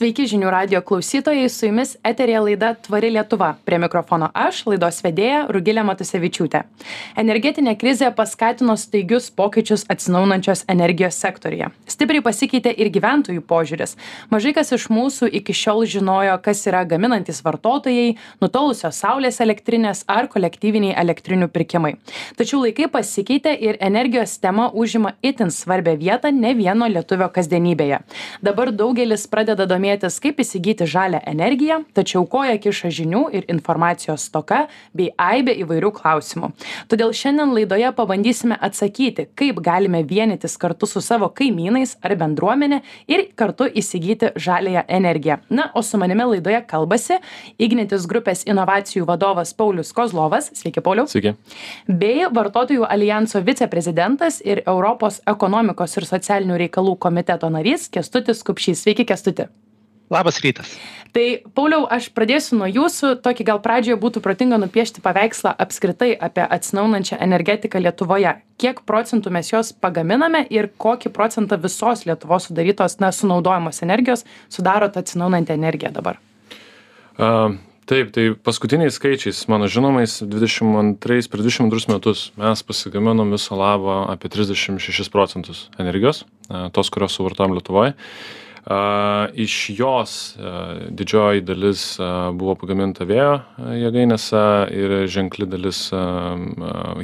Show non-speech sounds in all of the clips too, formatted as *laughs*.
Sveiki žinių radio klausytojai, su jumis eterija laida Tvari Lietuva. Prie mikrofono aš, laidos vedėja Rugilė Matusevičiūtė. Energetinė krizė paskatino staigius pokyčius atsinaunančios energijos sektorija. Stipriai pasikeitė ir gyventojų požiūris. Mažai kas iš mūsų iki šiol žinojo, kas yra gaminantis vartotojai, nutolusios saulės elektrinės ar kolektyviniai elektrinių pirkimai. Tačiau laikai pasikeitė ir energijos tema užima itin svarbę vietą ne vieno lietuvio kasdienybėje. Dabar daugelis pradeda domėtis domėtis kaip įsigyti žalią energiją tačiau koją kiša žinių ir informacijos stoka bei aibė įvairių klausimų. Todėl šiandien laidoje pabandysime atsakyti kaip galime vienytis kartu su savo kaimynais ar bendruomene ir kartu įsigyti žaliąją energiją. Na o su manimi laidoje kalbasi ignitis grupės inovacijų vadovas paulius kozlovas. Sveiki pauliau. Sveiki. Bei vartotojų aljanso viceprezidentas ir europos ekonomikos ir socialinių reikalų komiteto narys kęstutis kupšys. Sveiki kęstuti Labas rytas. Tai, Pauliau, aš pradėsiu nuo jūsų. Tokį gal pradžioje būtų protinga nupiešti paveikslą apskritai apie atsinaunančią energetiką Lietuvoje. Kiek procentų mes jos pagaminame ir kokį procentą visos Lietuvos sudarytos, na, sunaudojamos energijos sudaro ta atsinaunanti energija dabar? Uh, taip, tai paskutiniais skaičiais, mano žinomais, 22, per 22 metus mes pasigaminom viso labo apie 36 procentus energijos, uh, tos, kurios suvartojam Lietuvoje. Iš jos didžioji dalis buvo pagaminta vėjo jėgainėse ir ženkli dalis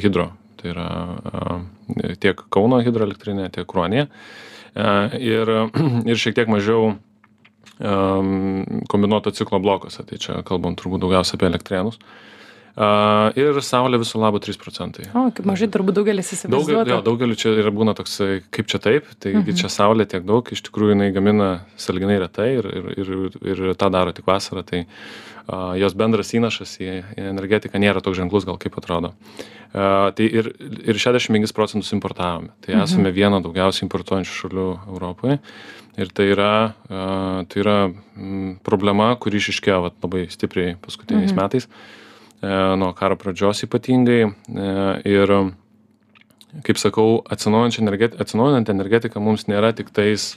hidro. Tai yra tiek Kauno hidroelektrinė, tiek Kruonė. Ir, *clears throat* ir šiek tiek mažiau kombinuoto ciklo blokuose. Tai čia kalbam turbūt daugiausia apie elektrėnus. Uh, A, ir Saulė viso labo 3 procentai. O, kaip mažai turbūt daugelis įsivaizduoja. Daugel, daugeliu čia yra būna toks, kaip čia taip, taigi mhm. čia Saulė tiek daug, iš tikrųjų jinai gamina salginai retai ir, ir, ir, ir tą daro tik vasarą, tai a, jos bendras įnašas į, į energetiką nėra toks ženklus, gal kaip atrodo. A, tai ir, ir 65 procentus importavome, tai mhm. esame viena daugiausiai importuojančių šalių Europoje. Ir tai yra, tai yra problema, kuri išiškėjo labai stipriai paskutiniais mhm. metais. E, nuo karo pradžios ypatingai. E, ir, kaip sakau, atsinaujinanti energetika mums nėra tik tais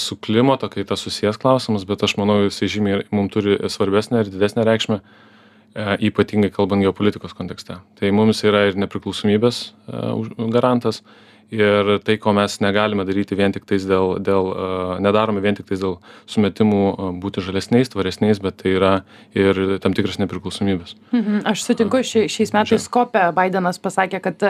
su klimato kaita susijęs klausimas, bet aš manau, jisai žymiai mums turi svarbesnę ir didesnę reikšmę, e, ypatingai kalbant geopolitikos kontekste. Tai mums yra ir nepriklausomybės garantas, ir tai ko mes negalime daryti vien tiktais dėl dėl nedarome vien tiktais dėl sumetimų būti žalesniais tvaresniais bet tai yra ir tam tikras nepriklausomybės. Mhm aš sutinku šia šiais metais kope baidenas pasakė kad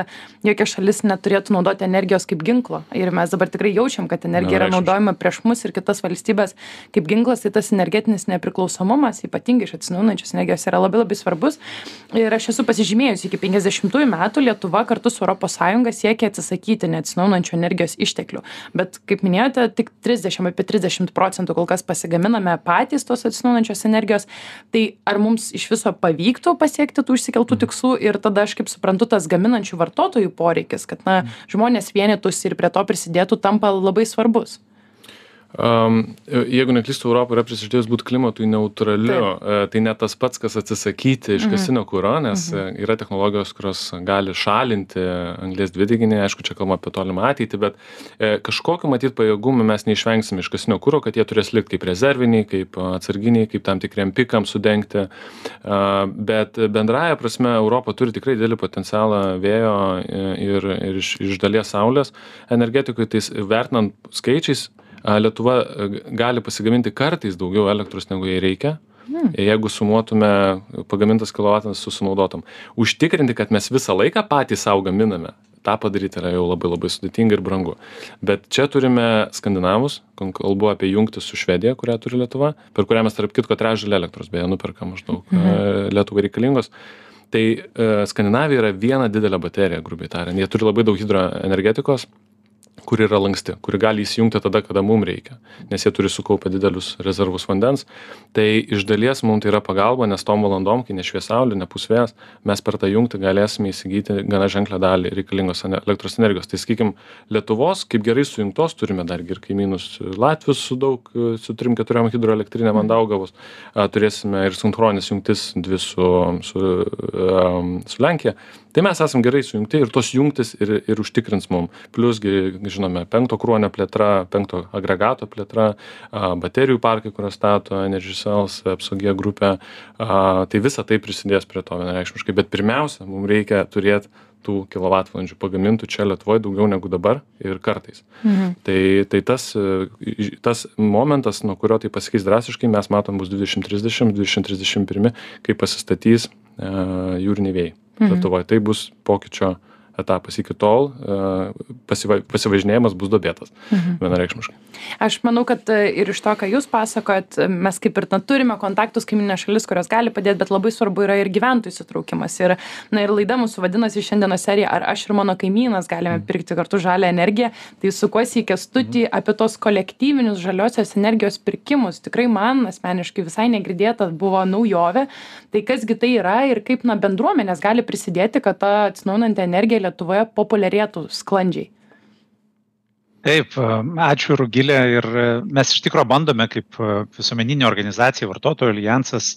jokia šalis neturėtų naudoti energijos kaip ginklo. Ir mes dabar tikrai jaučiam kad energija yra naudojama prieš mus ir kitas valstybes kaip ginklas tai tas energetinis nepriklausomumas ypatingai iš atsinaujinančios energijos yra labai labai svarbus. Ir aš esu pasižymėjusi iki penkiasdešimtųjų metų lietuva kartu su europos sąjunga siekia atsisakyti neatsinaujinančių energijos išteklių. Bet kaip minėjote tik trisdešim apie trisdešimt procentų kol kas pasigaminame patys tos atsinaujinančios energijos. Tai ar mums iš viso pavyktų pasiekti tų išsikeltų tikslų? Ir tada aš kaip suprantu tas gaminančių vartotojų poreikis kad na žmonės vienytųsi ir prie to prisidėtų tampa labai svarbus Um, jeigu neklystu, Europą yra prisižadėjus būti klimatui neutraliu. Taip. E, tai ne tas pats, kas atsisakyti iškasinio mhm. kūro, nes mhm. yra technologijos, kurios gali šalinti anglės dvideginį, aišku, čia kalbama apie tolimą ateitį, bet e, kažkokiu matyt pajėgumu mes neišvengsim iškasinio kūro, kad jie turės likti kaip rezerviniai, kaip atsarginiai, kaip tam tikriem pikam sudengti. E, bet bendraja prasme Europa turi tikrai didelį potencialą vėjo e, ir, ir iš, iš dalies saulės energetikui, tai vertinant skaičiais, Lietuva e, gali pasigaminti kartais daugiau elektros negu jai reikia. Hmm. Jeigu sumuotume pagamintas kilovatvalandas su sunaudotam. Užtikrinti, kad mes visą laiką patys savo gaminame, tą padaryti yra jau labai labai sudėtinga ir brangu. Bet čia turime skandinavus, kalbu apie jungtis su Švedija, kurią turi Lietuva, per kurią mes tarp kitko trečdalį elektros beje nuperkam maždaug mhm. Lietuvai reikalingos. Tai e, Skandinavija yra viena didelė baterija, grubiai tariant. Jie turi labai daug hidroenergetikos, kuri yra lanksti kuri gali įsijungti tada kada mum reikia nes jie turi sukaupę didelius rezervus vandens. Tai iš dalies mum tai yra pagalba nes tom valandom kai nešvies saulė nepūs vėjas mes per tą jungtį galėsime įsigyti gana ženklią dalį reikalingos elektros energijos. Tai sakykim lietuvos kaip gerai sujungtos turime dargi ir kaimynus latvius su daug su trim keturiom hidroelektrinėm ant daugavos. Turėsime ir sinchronines jungtis dvi su su su lenkija tai mes esam gerai sujungti ir tos jungtys ir ir užtikrins mum plius gi žinome penkto kruonio plėtra penkto agregato plėtra a baterijų parkai kuriuos stato energy cells apsog grupė a tai visa tai prisidės prie to vienareikšmiškai bet pirmiausia mum reikia turėt tų kilovatvalandžių pagamintų čia lietuvoj daugiau negu dabar ir kartais. Mhm. Tai, tai tas, tas momentas, nuo kurio tai pasikeis drastiškai, mes matom bus 2030, 2031, kai pasistatys jūriniai vėjai. Mhm. Lietuvoje tai bus pokyčio etapas iki tol e, pasiva, pasivažinėjimas bus duobėtas. Mhm. Vienareikšmiškai. Aš manau, kad e, ir iš to, ką jūs pasakojat, e, mes kaip ir na, turime kontaktus kaiminė šalis, kurios gali padėti, bet labai svarbu yra ir gyventojų įsitraukimas. Ir, na, ir laida mūsų vadinasi šiandienos serija, ar aš ir mano kaimynas galime mhm. pirkti kartu žalę energiją. Tai sukuosi į kestutį mhm. apie tos kolektyvinius žaliosios energijos pirkimus. Tikrai man asmeniškai visai negirdėta buvo naujovė. Tai kasgi tai yra ir kaip na, bendruomenės gali prisidėti, kad ta atsinaujinanti energija Lietuvoje populiarėtų sklandžiai? Taip, ačiū Rugilė ir mes iš tikrųjų bandome kaip visuomeninė organizacija, vartotojų alijansas,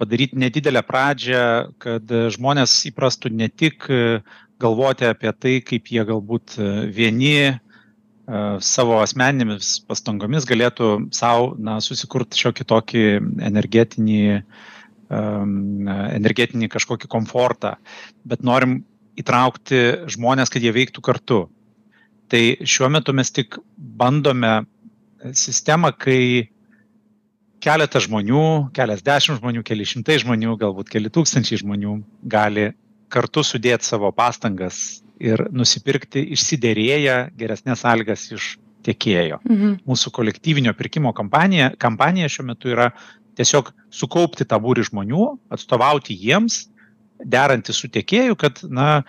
padaryti nedidelę pradžią, kad žmonės įprastų ne tik galvoti apie tai, kaip jie galbūt vieni savo asmeninėmis pastangomis galėtų savo susikurti šiokį tokį energetinį, energetinį kažkokį komfortą, bet norim įtraukti žmonės, kad jie veiktų kartu. Tai šiuo metu mes tik bandome sistemą, kai keletas žmonių, keliasdešimt žmonių, keli šimtai žmonių, galbūt keli tūkstančiai žmonių gali kartu sudėti savo pastangas ir nusipirkti išsiderėję geresnės sąlygas iš tiekėjo. Mhm. Mūsų kolektyvinio pirkimo kampanija, kampanija šiuo metu yra tiesiog sukaupti tą būrį žmonių, atstovauti jiems derantis su tiekėju, kad, na,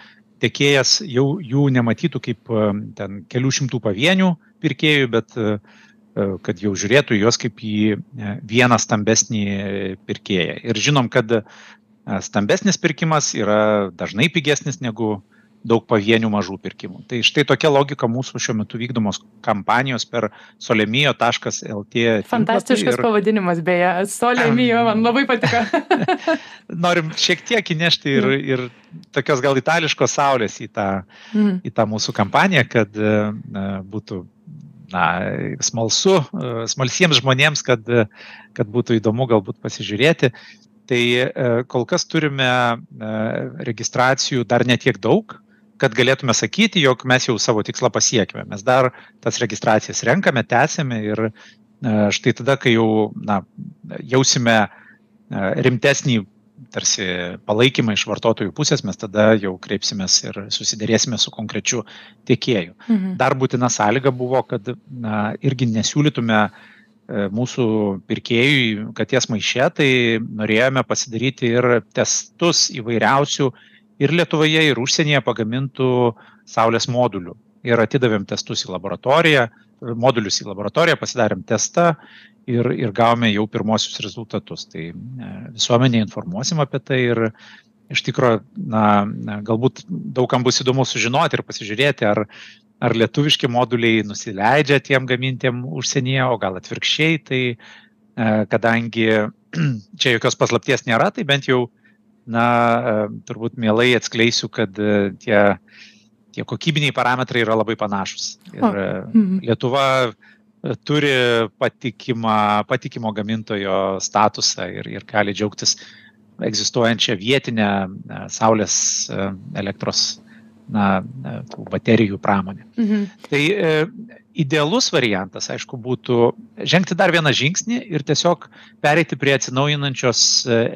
tiekėjas jau jų nematytų kaip e, ten kelių šimtų pavienių pirkėjų, bet e, e, kad jau žiūrėtų juos kaip į vieną stambesnį pirkėją. Ir žinom, kad stambesnis pirkimas yra dažnai pigesnis negu daug pavienių mažų pirkimų. Tai štai tokia logika mūsų šiuo metu vykdomos kampanijos per solemijo.lt. Fantastiškas ir... pavadinimas, beje, solemijo, man labai patiko. *laughs* *laughs* Norim šiek tiek įnešti ir, mm. ir tokios gal itališkos saulės į tą, mm. į tą mūsų kampaniją, kad na, būtų na, smalsu, smalsiems žmonėms, kad, kad būtų įdomu galbūt pasižiūrėti. Tai kol kas turime registracijų dar netiek daug, kad galėtume sakyti, jog mes jau savo tikslą pasiekime. Mes dar tas registracijas renkame, tęsime ir e, štai tada, kai jau na, jausime e, rimtesnį tarsi palaikymą iš vartotojų pusės, mes tada jau kreipsimės ir susidėrėsime su konkrečiu tiekėju. Mhm. Dar būtina sąlyga buvo, kad na, irgi nesiūlytume e, mūsų pirkėjui katės maiše, tai norėjome pasidaryti ir testus įvairiausių uh, ir Lietuvoje, ir užsienyje pagamintų Saulės modulių. Ir atidavėm testus į laboratoriją, modulius į laboratoriją, pasidarėm testą ir, ir gavome jau pirmosius rezultatus. Tai e, visuomenė informuosim apie tai ir iš tikrųjų, na, galbūt daugam bus įdomu sužinoti ir pasižiūrėti, ar, ar lietuviški moduliai nusileidžia tiem gamintiem užsienyje, o gal atvirkščiai, tai e, kadangi *clears throat* čia jokios paslapties nėra, tai bent jau na, e, turbūt mielai atskleisiu, kad e, tie, tie kokybiniai parametrai yra labai panašus. Ir o. E, mhm. Lietuva turi patikimą, patikimo gamintojo statusą ir, ir gali džiaugtis egzistuojančią vietinę saulės elektros na, baterijų pramonę. Mhm. Tai e, idealus variantas, aišku, būtų žengti dar vieną žingsnį ir tiesiog pereiti prie atsinaujinančios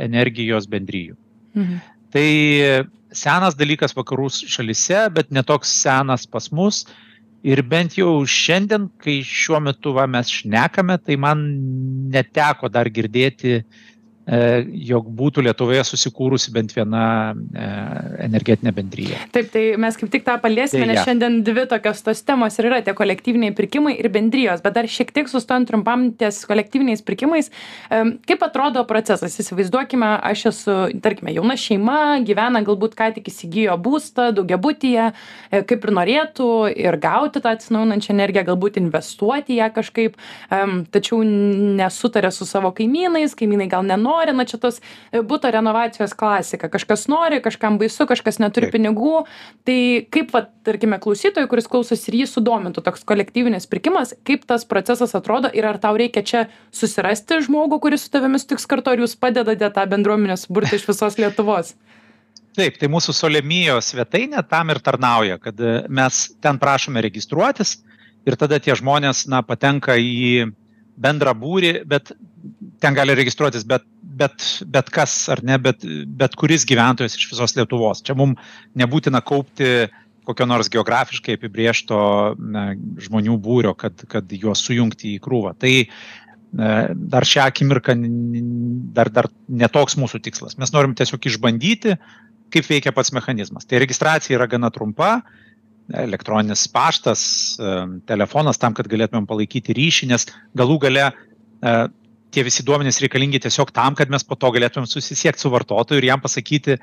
energijos bendryjų. Mhm. Tai senas dalykas vakarų šalise, bet netoks senas pas mus. Ir bent jau šiandien, kai šiuo metu va, mes šnekame, tai man neteko dar girdėti E, jog būtų Lietuvoje susikūrusi bent viena e, energetinė bendryje. Taip, tai mes kaip tik tą paliesime, nes šiandien dvi tokios tos temos ir yra tie kolektyviniai pirkimai ir bendrijos, bet dar šiek tiek sustojant trumpam ties kolektyviniais pirkimais, e, kaip atrodo procesas, įsivaizduokime, aš esu, tarkime, jauna šeima, gyvena galbūt ką tik įsigijo būstą, daugiabutyje, kaip ir norėtų ir gauti tą atsinaujinančią energiją, galbūt investuoti ją kažkaip, tačiau nesutarė su savo kaimynais, kaimynai gal nenori nenori na čia tos e, buto renovacijos klasika. Kažkas nori kažkam baisu kažkas neturi Taip. pinigų. Tai kaip vat tarkime klausytojui kuris klausosi ir jį sudomintų toks kolektyvinis pirkimas kaip tas procesas atrodo ir ar tau reikia čia susirasti žmogų kuris su tavimi sutiks kartu ar jūs padedate tą bendruomenę suburti iš visos lietuvos? Taip, tai mūsų Solemijo svetainė tam ir tarnauja, kad e, mes ten prašome registruotis ir tada tie žmonės na, patenka į bendrą būrį, bet ten gali registruotis bet, bet, bet kas ar ne, bet, bet kuris gyventojas iš visos Lietuvos. Čia mums nebūtina kaupti kokio nors geografiškai apibriešto na, žmonių būrio, kad, kad juos sujungti į krūvą. Tai dar šią akimirką dar, dar netoks mūsų tikslas. Mes norim tiesiog išbandyti, kaip veikia pats mechanizmas. Tai registracija yra gana trumpa, elektroninis paštas, e, telefonas tam, kad galėtumėm palaikyti ryšį, nes galų gale e, tie visi duomenys reikalingi tiesiog tam, kad mes po to galėtumėm susisiekti su vartotoju ir jam pasakyti,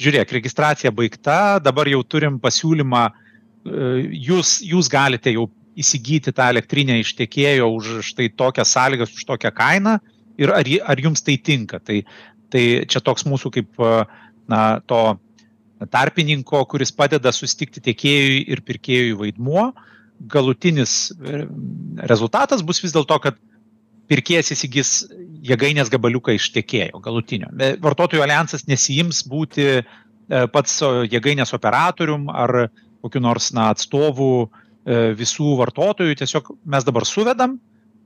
žiūrėk, registracija baigta, dabar jau turim pasiūlymą, e, jūs, jūs galite jau įsigyti tą elektrinę iš tiekėjo už štai tokias sąlygas, už tokią kainą ir ar, ar jums tai tinka. Tai, tai čia toks mūsų kaip na, to tarpininko, kuris padeda sustikti tiekėjui ir pirkėjui vaidmuo. Galutinis e, rezultatas bus vis dėlto, kad pirkėjas įsigys jėgainės gabaliuką iš tiekėjo galutinio. Vartotojų alijansas nesijims būti e, pats jėgainės operatorium ar kokiu nors na, atstovu e, visų vartotojų. Tiesiog mes dabar suvedam,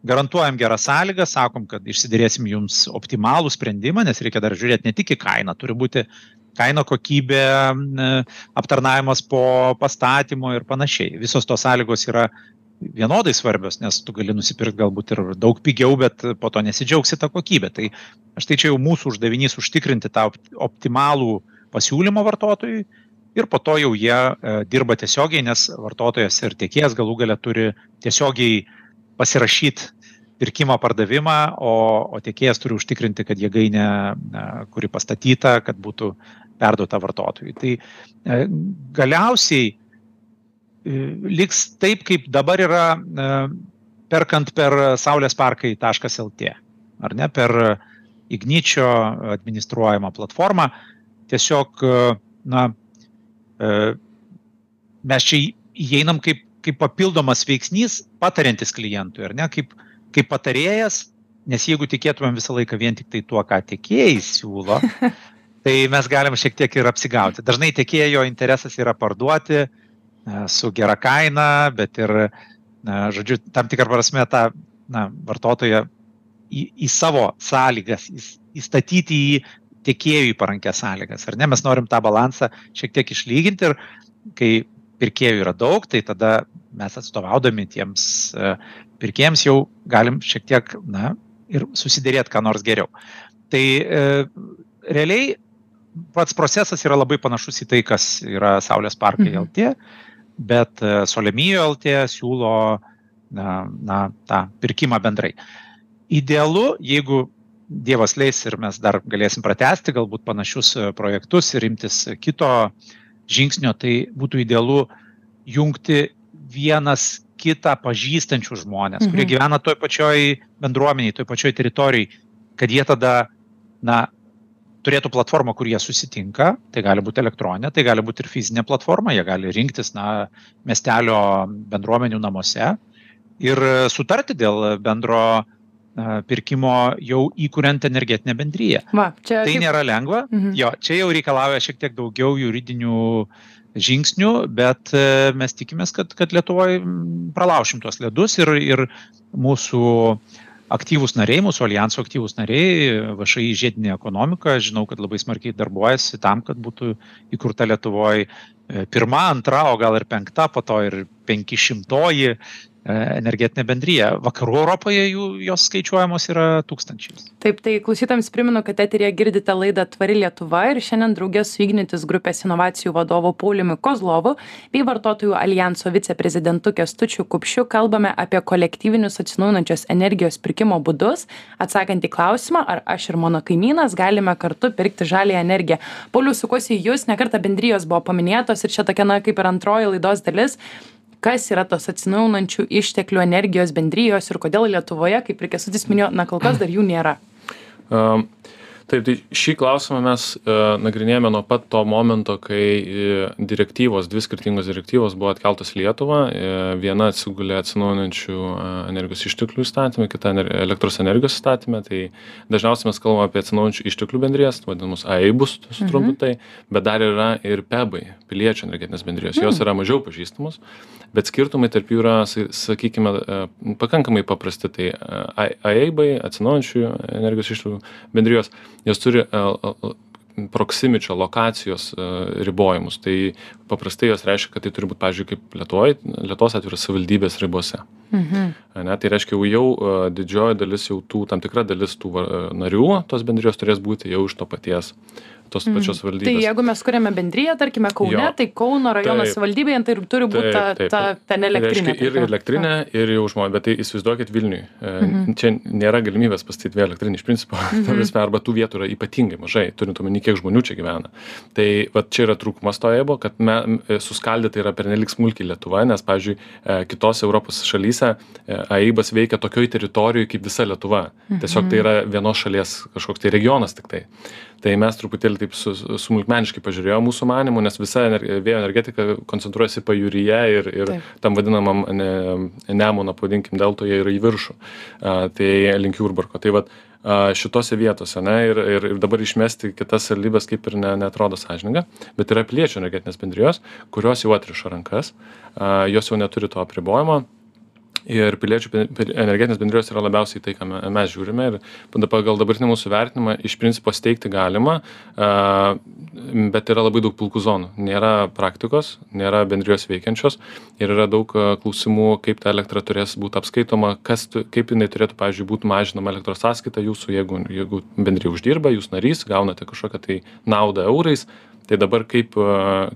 garantuojam geras sąlygas, sakom, kad išsiderėsim jums optimalų sprendimą, nes reikia dar žiūrėti ne tik į kainą, turi būti kaina, kokybė, aptarnavimas po pastatymo ir panašiai. Visos tos sąlygos yra vienodai svarbios, nes tu gali nusipirkti galbūt ir daug pigiau, bet po to nesidžiaugsi tą kokybę. Tai aš tai čia jau mūsų uždavinys užtikrinti tą optimalų pasiūlymą vartotojui ir po to jau jie e, dirba tiesiogiai, nes vartotojas ir tiekėjas galų gale turi tiesiogiai pasirašyti pirkimą, pardavimą, o, o tiekėjas turi užtikrinti, kad jėgainė, kuri pastatyta, kad būtų perduota vartotojui. Tai e, galiausiai e, liks taip, kaip dabar yra e, perkant per Saulės parkai.lt, ar ne, per Igničio administruojamą platformą. Tiesiog, na, mes čia įeinam kaip kaip papildomas veiksnys patariantis klientui, ar ne, kaip, kaip patarėjas, nes jeigu tikėtumėm visą laiką vien tik tai tuo, ką tiekėjai siūlo, *laughs* tai mes galim šiek tiek ir apsigauti. Dažnai tiekėjo interesas yra parduoti e, su gera kaina, bet ir, na, žodžiu, tam tikrą prasme tą na, vartotoją į, į savo sąlygas, į, įstatyti į tiekėjų į parankės sąlygas. Ar ne, mes norim tą balansą šiek tiek išlyginti ir kai pirkėjų yra daug, tai tada mes atstovaudami tiems e, pirkėjams jau galim šiek tiek, na, ir susidėrėti ką nors geriau. Tai e, realiai pats procesas yra labai panašus į tai, kas yra Saulės parkai mhm. LT, bet e, Solemijo LT siūlo na, na, tą pirkimą bendrai. Idealu, jeigu Dievas leis ir mes dar galėsim pratesti galbūt panašius e, projektus ir imtis kito žingsnio, tai būtų idealu jungti vienas kitą pažįstančių žmonės, mhm. kurie gyvena toj pačioj bendruomeniai, toj pačioj teritorijai, kad jie tada, na, turėtų platformą, kur jie susitinka, tai gali būti elektroninė, tai gali būti ir fizinė platforma, jie gali rinktis, na, miestelio bendruomenių namuose ir sutarti dėl bendro pirkimo jau įkuriant energetinę bendryją. Va, čia tai nėra lengva, mhm. jo, čia jau reikalauja šiek tiek daugiau juridinių žingsnių, bet e, mes tikimės, kad, kad Lietuvoje pralaušim tuos ledus ir, ir mūsų aktyvūs nariai, mūsų alijanso aktyvūs nariai, vašai žiedinė ekonomika, žinau, kad labai smarkiai darbuojasi tam, kad būtų įkurta Lietuvoje pirma, antra, o gal ir penkta, po to ir penkišimtoji energetinė bendryja. Vakarų Europoje jų, jos skaičiuojamos yra tūkstančiais. Taip, tai klausytams primenu, kad eterija girdite laidą Tvari Lietuva ir šiandien draugė su Ignitis grupės inovacijų vadovu Pauliumi Kozlovu bei vartotojų alijanso viceprezidentu Kestučiu Kupšiu kalbame apie kolektyvinius atsinaujinančios energijos pirkimo būdus, atsakant į klausimą, ar aš ir mano kaimynas galime kartu pirkti žalį energiją. Paulius, sukosi jūs, nekarta bendrijos buvo paminėtos ir čia tokia, na, kaip ir antroji laidos dalis kas yra tos atsinaujinančių išteklių energijos bendrijos ir kodėl Lietuvoje, kaip ir Kesutis minėjo, na kol kas dar jų nėra? Taip tai šį klausimą mes e, nagrinėjame nuo pat to momento kai e, direktyvos dvi skirtingos direktyvos buvo atkeltos į lietuvą. E, viena atsigulė atsinaujinančių energijos išteklių įstatyme kita elektros energijos įstatyme. Tai dažniausiai mes kalbam apie atsinaujinančių išteklių bendrijas vadinamus aibus sutrumpintai bet dar yra ir pebai piliečių energetinės bendrijos. Jos hmm. yra mažiau pažįstamos bet skirtumai tarp jų yra sakykime pakankamai paprasti. Tai aibai atsinaujinančių energijos išteklių bendrijos jos turi proksimičio lokacijos ribojimus tai paprastai jos reiškia kad tai turi būt pavyzdžiui kaip lietuvoj lietuvos atveju savivaldybės ribose mhm. ane tai reiškia jau jau didžioji dalis jau tų tam tikra dalis tų narių tos bendrijos turės būti jau iš to paties tos mhm. pačios Tai valdybės jeigu mes kuriame bendryją, tarkime, Kaune, Jo. tai Kauno rajono savivaldybėje tai turi būti ta, ta, ten elektrinė. Reiškia, ir elektrinė, ir jau žmonės, bet tai įsivaizduokit Vilniui. Mhm. Čia nėra galimybės pastatyti vėl elektrinį iš principo, *laughs* mhm. prasme, arba tų vietų yra ypatingai mažai, turint omeny, kiek žmonių čia gyvena. Tai va, čia yra trūkumas to ebo, kad me, m, suskaldyta yra pernelik smulkiai Lietuva, nes, pavyzdžiui, e, kitose Europos šalyse e, AIBas veikia tokioj teritorijoje kaip visa Lietuva. Tiesiog tai yra vienos šalies kažkoks tai regionas tik tai. Tai mes truputėlį taip su, smulkmeniškai pažiūrėjome mūsų manimų, nes visa vėjo energetika koncentruojasi pajūryje ir, ir tam vadinamam ne, Nemuno, pavadinkim, deltoje yra į viršų. A, tai link Jurbarko. Tai vat, šitose vietose, ne, ir, ir, ir dabar išmesti kitas savivaldybės kaip ir ne, netrodo sąžininga, bet yra piliečių energetinės bendrijos, kurios jau atriša rankas, jos jau neturi to apribojimo. Ir piliečių energetinės bendrijos yra labiausiai tai, ką me- mes žiūrime. Ir pagal dabartinį mūsų vertinimą iš principo steigti galima, bet yra labai daug pilkų zonų. Nėra praktikos, nėra bendrijos veikiančios ir yra daug klausimų, kaip ta elektra turės būti apskaitoma, kas, kaip jinai turėtų, pavyzdžiui, būti mažinama elektros sąskaita jūsų, jeigu, jeigu bendrija uždirba, jūs narys, gaunate kažkokią tai naudą eurais. Tai dabar kaip,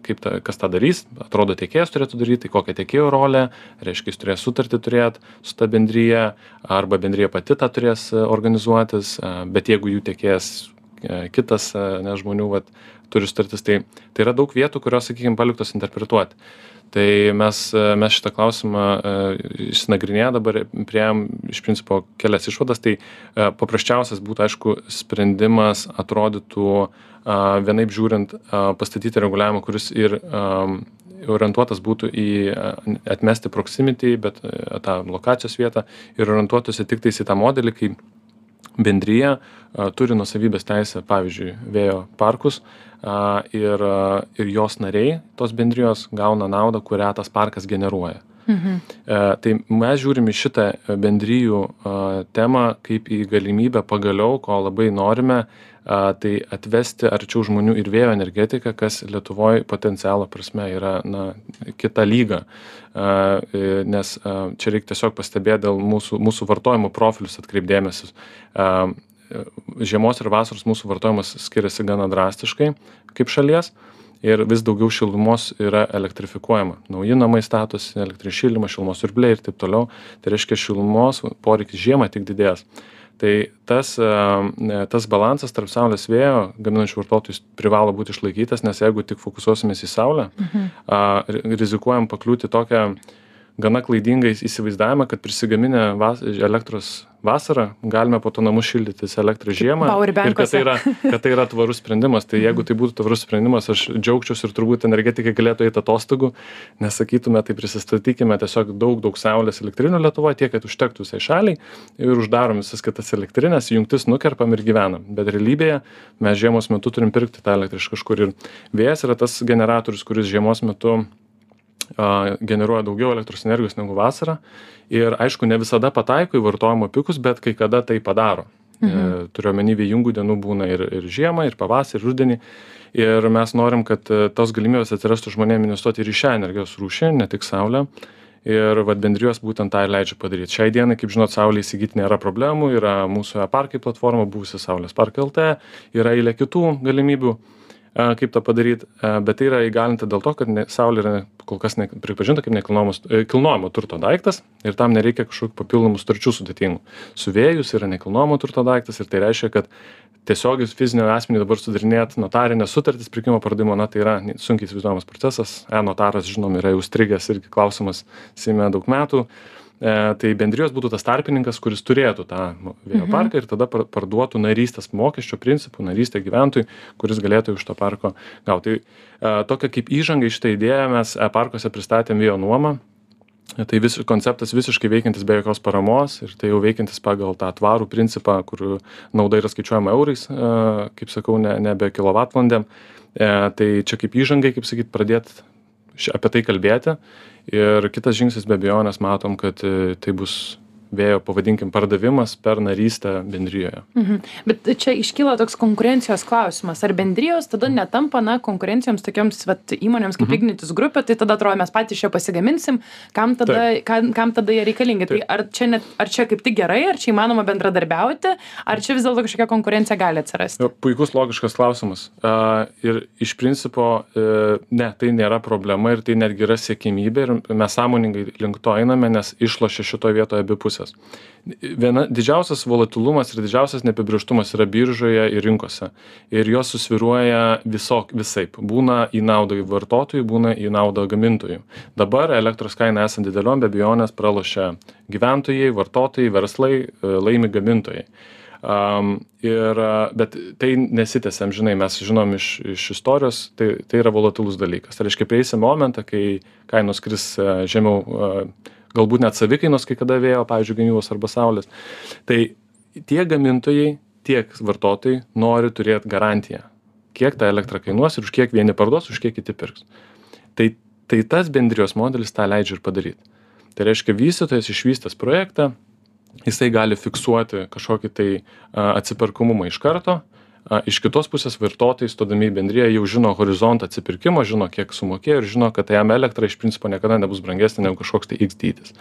kaip ta, kas tą darys, atrodo tiekėjas turėtų daryti, tai kokia tiekėjo rolė, reiškia, jis turės sutartį turėti su ta bendryje, arba bendryje pati tą turės organizuotis, bet jeigu jų tiekėjas kitas, a, ne žmonių, vat, turi sutartis, tai, tai yra daug vietų, kurios, sakykime, paliktos interpretuoti. Tai mes, a, mes šitą klausimą a, išsinagrinėję dabar prieėm iš principo kelias išvadas, tai paprasčiausias būtų, aišku, sprendimas atrodytų vienaip žiūrint pastatyti reguliavimą, kuris ir orientuotas būtų į atmesti proximity, bet tą lokacijos vietą ir orientuotųsi tik tais į tą modelį, kai bendryja a, turi nusavybės teisę, pavyzdžiui, vėjo parkus ir, ir jos nariai tos bendrijos gauna naudą, kurią tas parkas generuoja. Mhm. E, Tai mes žiūrim į šitą bendryjų a, temą kaip į galimybę pagaliau, ko labai norime, a, tai atvesti arčiau žmonių ir vėjo energetiką, kas Lietuvoje potencialo prasme yra na, kita lyga. E, Nes čia reikia tiesiog pastebėti dėl mūsų, mūsų vartojimo profilius atkreipdėmėsis. Žiemos ir vasaros mūsų vartojimas skiriasi gana drastiškai kaip šalies ir vis daugiau šilumos yra elektrifikuojama. Nauji namai statosi, elektrinis šildymas, šilumos siurbliai ir taip toliau. Tai reiškia, šilumos poreikis žiemą tik didės. Tai tas, a, tas balansas tarp saulės vėjo gaminančių vartotojų jis privalo būti išlaikytas, nes jeigu tik fokusuosimės į saulę, a, ri- rizikuojam pakliūti tokią gana klaidingą įs- įsivaizdavimą, kad prisigaminę vas, elektros vasarą galime po to namus šildytis elektrą žiemą. Ir kad tai, yra, kad tai yra tvarus sprendimas. Tai jeigu tai būtų tvarus sprendimas, aš džiaugčiausi ir turbūt energetikai galėtų eiti atostogų, nesakytume, tai prisistatykime tiesiog daug, daug saulės elektrinių Lietuvoje, tiek, kad užtektų visai šaliai ir uždarom visas kitas elektrinės, jungtis nukerpam ir gyvenam. Bet realybėje mes žiemos metu turim pirkti tą elektrą iš kažkur ir vėjas yra tas generatorius, kuris žiemos metu generuoja daugiau elektros energijos negu vasarą. Ir aišku, ne visada pataiko į vartojimo pikus, bet kai kada tai padaro. Mhm. E, turiu omeny, vėjingų dienų būna ir, ir žiemą, ir pavasarį, ir rudenį. Ir mes norim, kad e, tos galimybės atsirastų žmonėms investuoti ir į šią energijos rūšį, ne tik saulę. Ir vad bendrijos būtent tą ir leidžia padaryti. Šiai dienai, kaip žinot, saulė įsigyti nėra problemų, yra mūsų e-parkai platforma, buvusi Saulės parkai LT, yra eilė kitų galimybių a, kaip tą padaryti, bet tai yra įgalinta dėl to, kad ne, Saulė yra kol kas ne, pripažinta kaip nekilnojamo turto daiktas ir tam nereikia kažkokių papildomų starčių sudėtingų. Su vėjus yra nekilnojamo turto daiktas ir tai reiškia, kad tiesiog jūs fizinio asmenį dabar sudarinėt notarinės sutartis pirkimo pardavimo, na tai yra sunkiai įsivaizduojamas procesas. E-notaras, žinom, yra jau strigęs irgi klausimas Seime daug metų. Tai bendrijos būtų tas tarpininkas, kuris turėtų tą vėjo mhm. parką ir tada parduotų narystės mokesčio principų, narystę gyventojui, kuris galėtų iš to parko gauti. Tai tokia kaip įžanga iš šitą idėją mes e-parkuose pristatėm vėjo nuomą tai vis konceptas visiškai veikiantis be jokios paramos ir tai jau veikiantis pagal tą tvarų principą kur nauda yra skaičiuojama eurais kaip sakau ne nebe kilovatvalandėm e, tai čia kaip įžangai kaip sakyt pradėt apie tai kalbėti. Ir kitas žingsnis be abejonės matom kad e, tai bus vėjo pavadinkim pardavimas per narystę bendrijoje. Mhm. Bet čia iškyla toks konkurencijos klausimas. Ar bendrijos tada netampa, na, konkurencijoms tokioms vat, įmonėms kaip mhm. Ignitis grupė, tai tada atrodo mes patys čia pasigaminsim, kam tada, kam, kam tada jie reikalingi. Tai Taip. Tai ar čia, net, ar čia kaip tik gerai, ar čia įmanoma bendradarbiauti, ar čia vis dėlto kažkokia konkurencija gali atsirasti? Puikus logiškas klausimas. Uh, ir iš principo, uh, ne, tai nėra problema ir tai netgi yra siekimybė ir mes sąmoningai link to einame, nes išlošia šitoje vietoje abi pusės pusės. Viena didžiausias volatilumas ir didžiausias neapibrieštumas yra biržoje ir rinkose. Ir jos susviruoja visok, visaip. Būna į naudą vartotojų, būna į naudą gamintojų. Dabar elektros kaina esant dideliom, be abejonės pralošia gyventojai, vartotojai, verslai, e, laimi gamintojai. Um, ir, bet tai nesitęsiam, žinai, mes žinom iš, iš istorijos, tai, tai yra volatilus dalykas. Tai reiškia, prieisi momentą, kai kainos kris e, žemiau uh, galbūt net savikainos kai kada vėjo, pavyzdžiui, gamybos arba saulės. Tai tiek gamintojai, tiek vartotojai nori turėti garantiją, kiek ta elektra kainuos ir už kiek vieni parduos, už kiek kiti pirks. Tai, tai tas bendrijos modelis tą leidžia ir padaryti. Tai reiškia, vystytojas išvystęs projektą, jisai gali fiksuoti kažkokį tai atsiperkamumą iš karto, iš kitos pusės vartotojai stodami į bendriją jau žino horizontą atsipirkimo žino kiek sumokėjo ir žino kad jam elektra iš principo niekada nebus brangesnė negu kažkoks tai x dydis.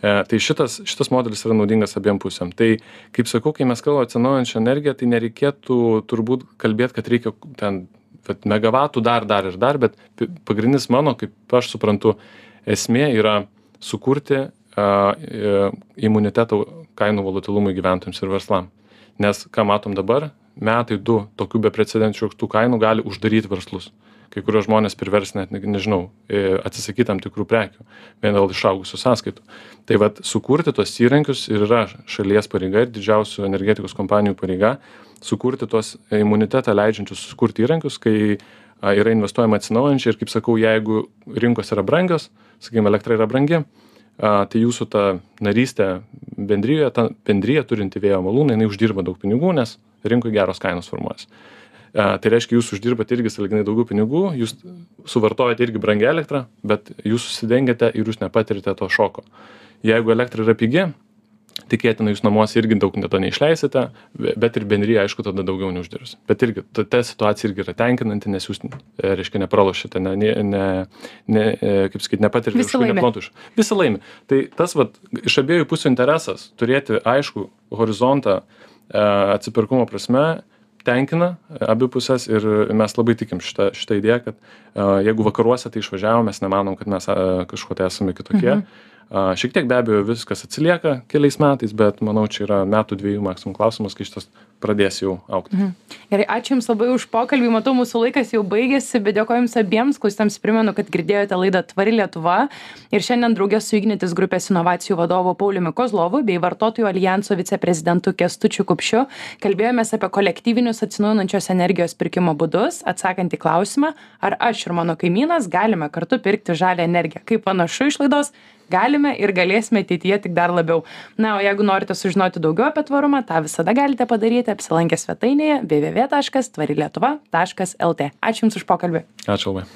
E, tai šitas šitas modelis yra naudingas abiem pusėm. Tai kaip sakau kai mes kalbam atsinaujinančią energiją tai nereikėtų turbūt kalbėt kad reikia ten vat megavatų dar dar ir dar bet pagrindinis mano kaip aš suprantu esmė yra sukurti e, imunitetą kainų volatilumui gyventojams ir verslam. Nes ką matom dabar metai du tokių beprecedenčių aukštų kainų gali uždaryt verslus. Kai kuriuos žmones privers net ne nežinau e, atsisakyt tam tikrų prekių vien dėl išaugusių sąskaitų. Tai vat sukurti tuos įrankius ir yra šalies pareiga ir didžiausių energetikos kompanijų pareiga sukurti tuos imunitetą leidžiančius sukurti įrankius kai yra investuojama atsinaujinančiai ir kaip sakau jeigu rinkos yra brangios sakykim elektra yra brangi a tai jūsų ta narystė bendrijoje ta bendrija turinti vėjo malūną jinai uždirba daug pinigų nes rinkoj geros kainos formuojasi. A tai reiškia jūs uždirbat irgi sąlyginai daugiau pinigų jūs suvartojat irgi brangią elektrą bet jūs užsidengiate ir jūs nepatiriate to šoko. Jeigu elektra yra pigi tikėtina jūs namuose irgi daug to neišleisite bet ir bendrija aišku tada daugiau neuždirbs. Bet irgi ta ta situacija irgi yra tenkinanti nes jūs e, reiškia nepralošiate ne ne ne e, kaip sakyt nepatiriate kažkokių neplanuotų iš visi laimi. Tai tas vat iš abiejų pusių interesas turėti aiškų horizontą e, atsipirkumo prasme tenkina abi puses ir mes labai tikim šita šita idėja kad jeigu vakaruose tai išvažiavom mes nemanom kad mes kažkuo tai esame kitokie. Mhm šiek tiek be abejo viskas atsilieka keliais metais bet manau čia yra metų dviejų maksimum klausimas kai šitas pradės jau augti mhm. gerai ačiū jums labai už pokalbį. Matau mūsų laikas jau baigėsi bet dėkoju jums abiems. Klausytojams primenu kad girdėjote laidą tvari lietuva. Ir šiandien drauge su ignitis grupės inovacijų vadovu pauliumi kozlovu bei vartotojų aljanso viceprezidentu kęstučiu kupšiu. Kalbėjomės apie kolektyvinius atsinaujinančios energijos pirkimo būdus. Atsakant į klausimą ar aš ir mano kaimynas galime kartu pirkti žalią energiją? Kaip panašu iš laidos galime ir galėsime ateityje tik dar labiau. Na o jeigu norite sužinoti daugiau apie tvarumą tą visada galite padaryti apsilankę svetainėje www taškas tvari lietuva taškas lt ačiū jums už pokalbį. Ačiū labai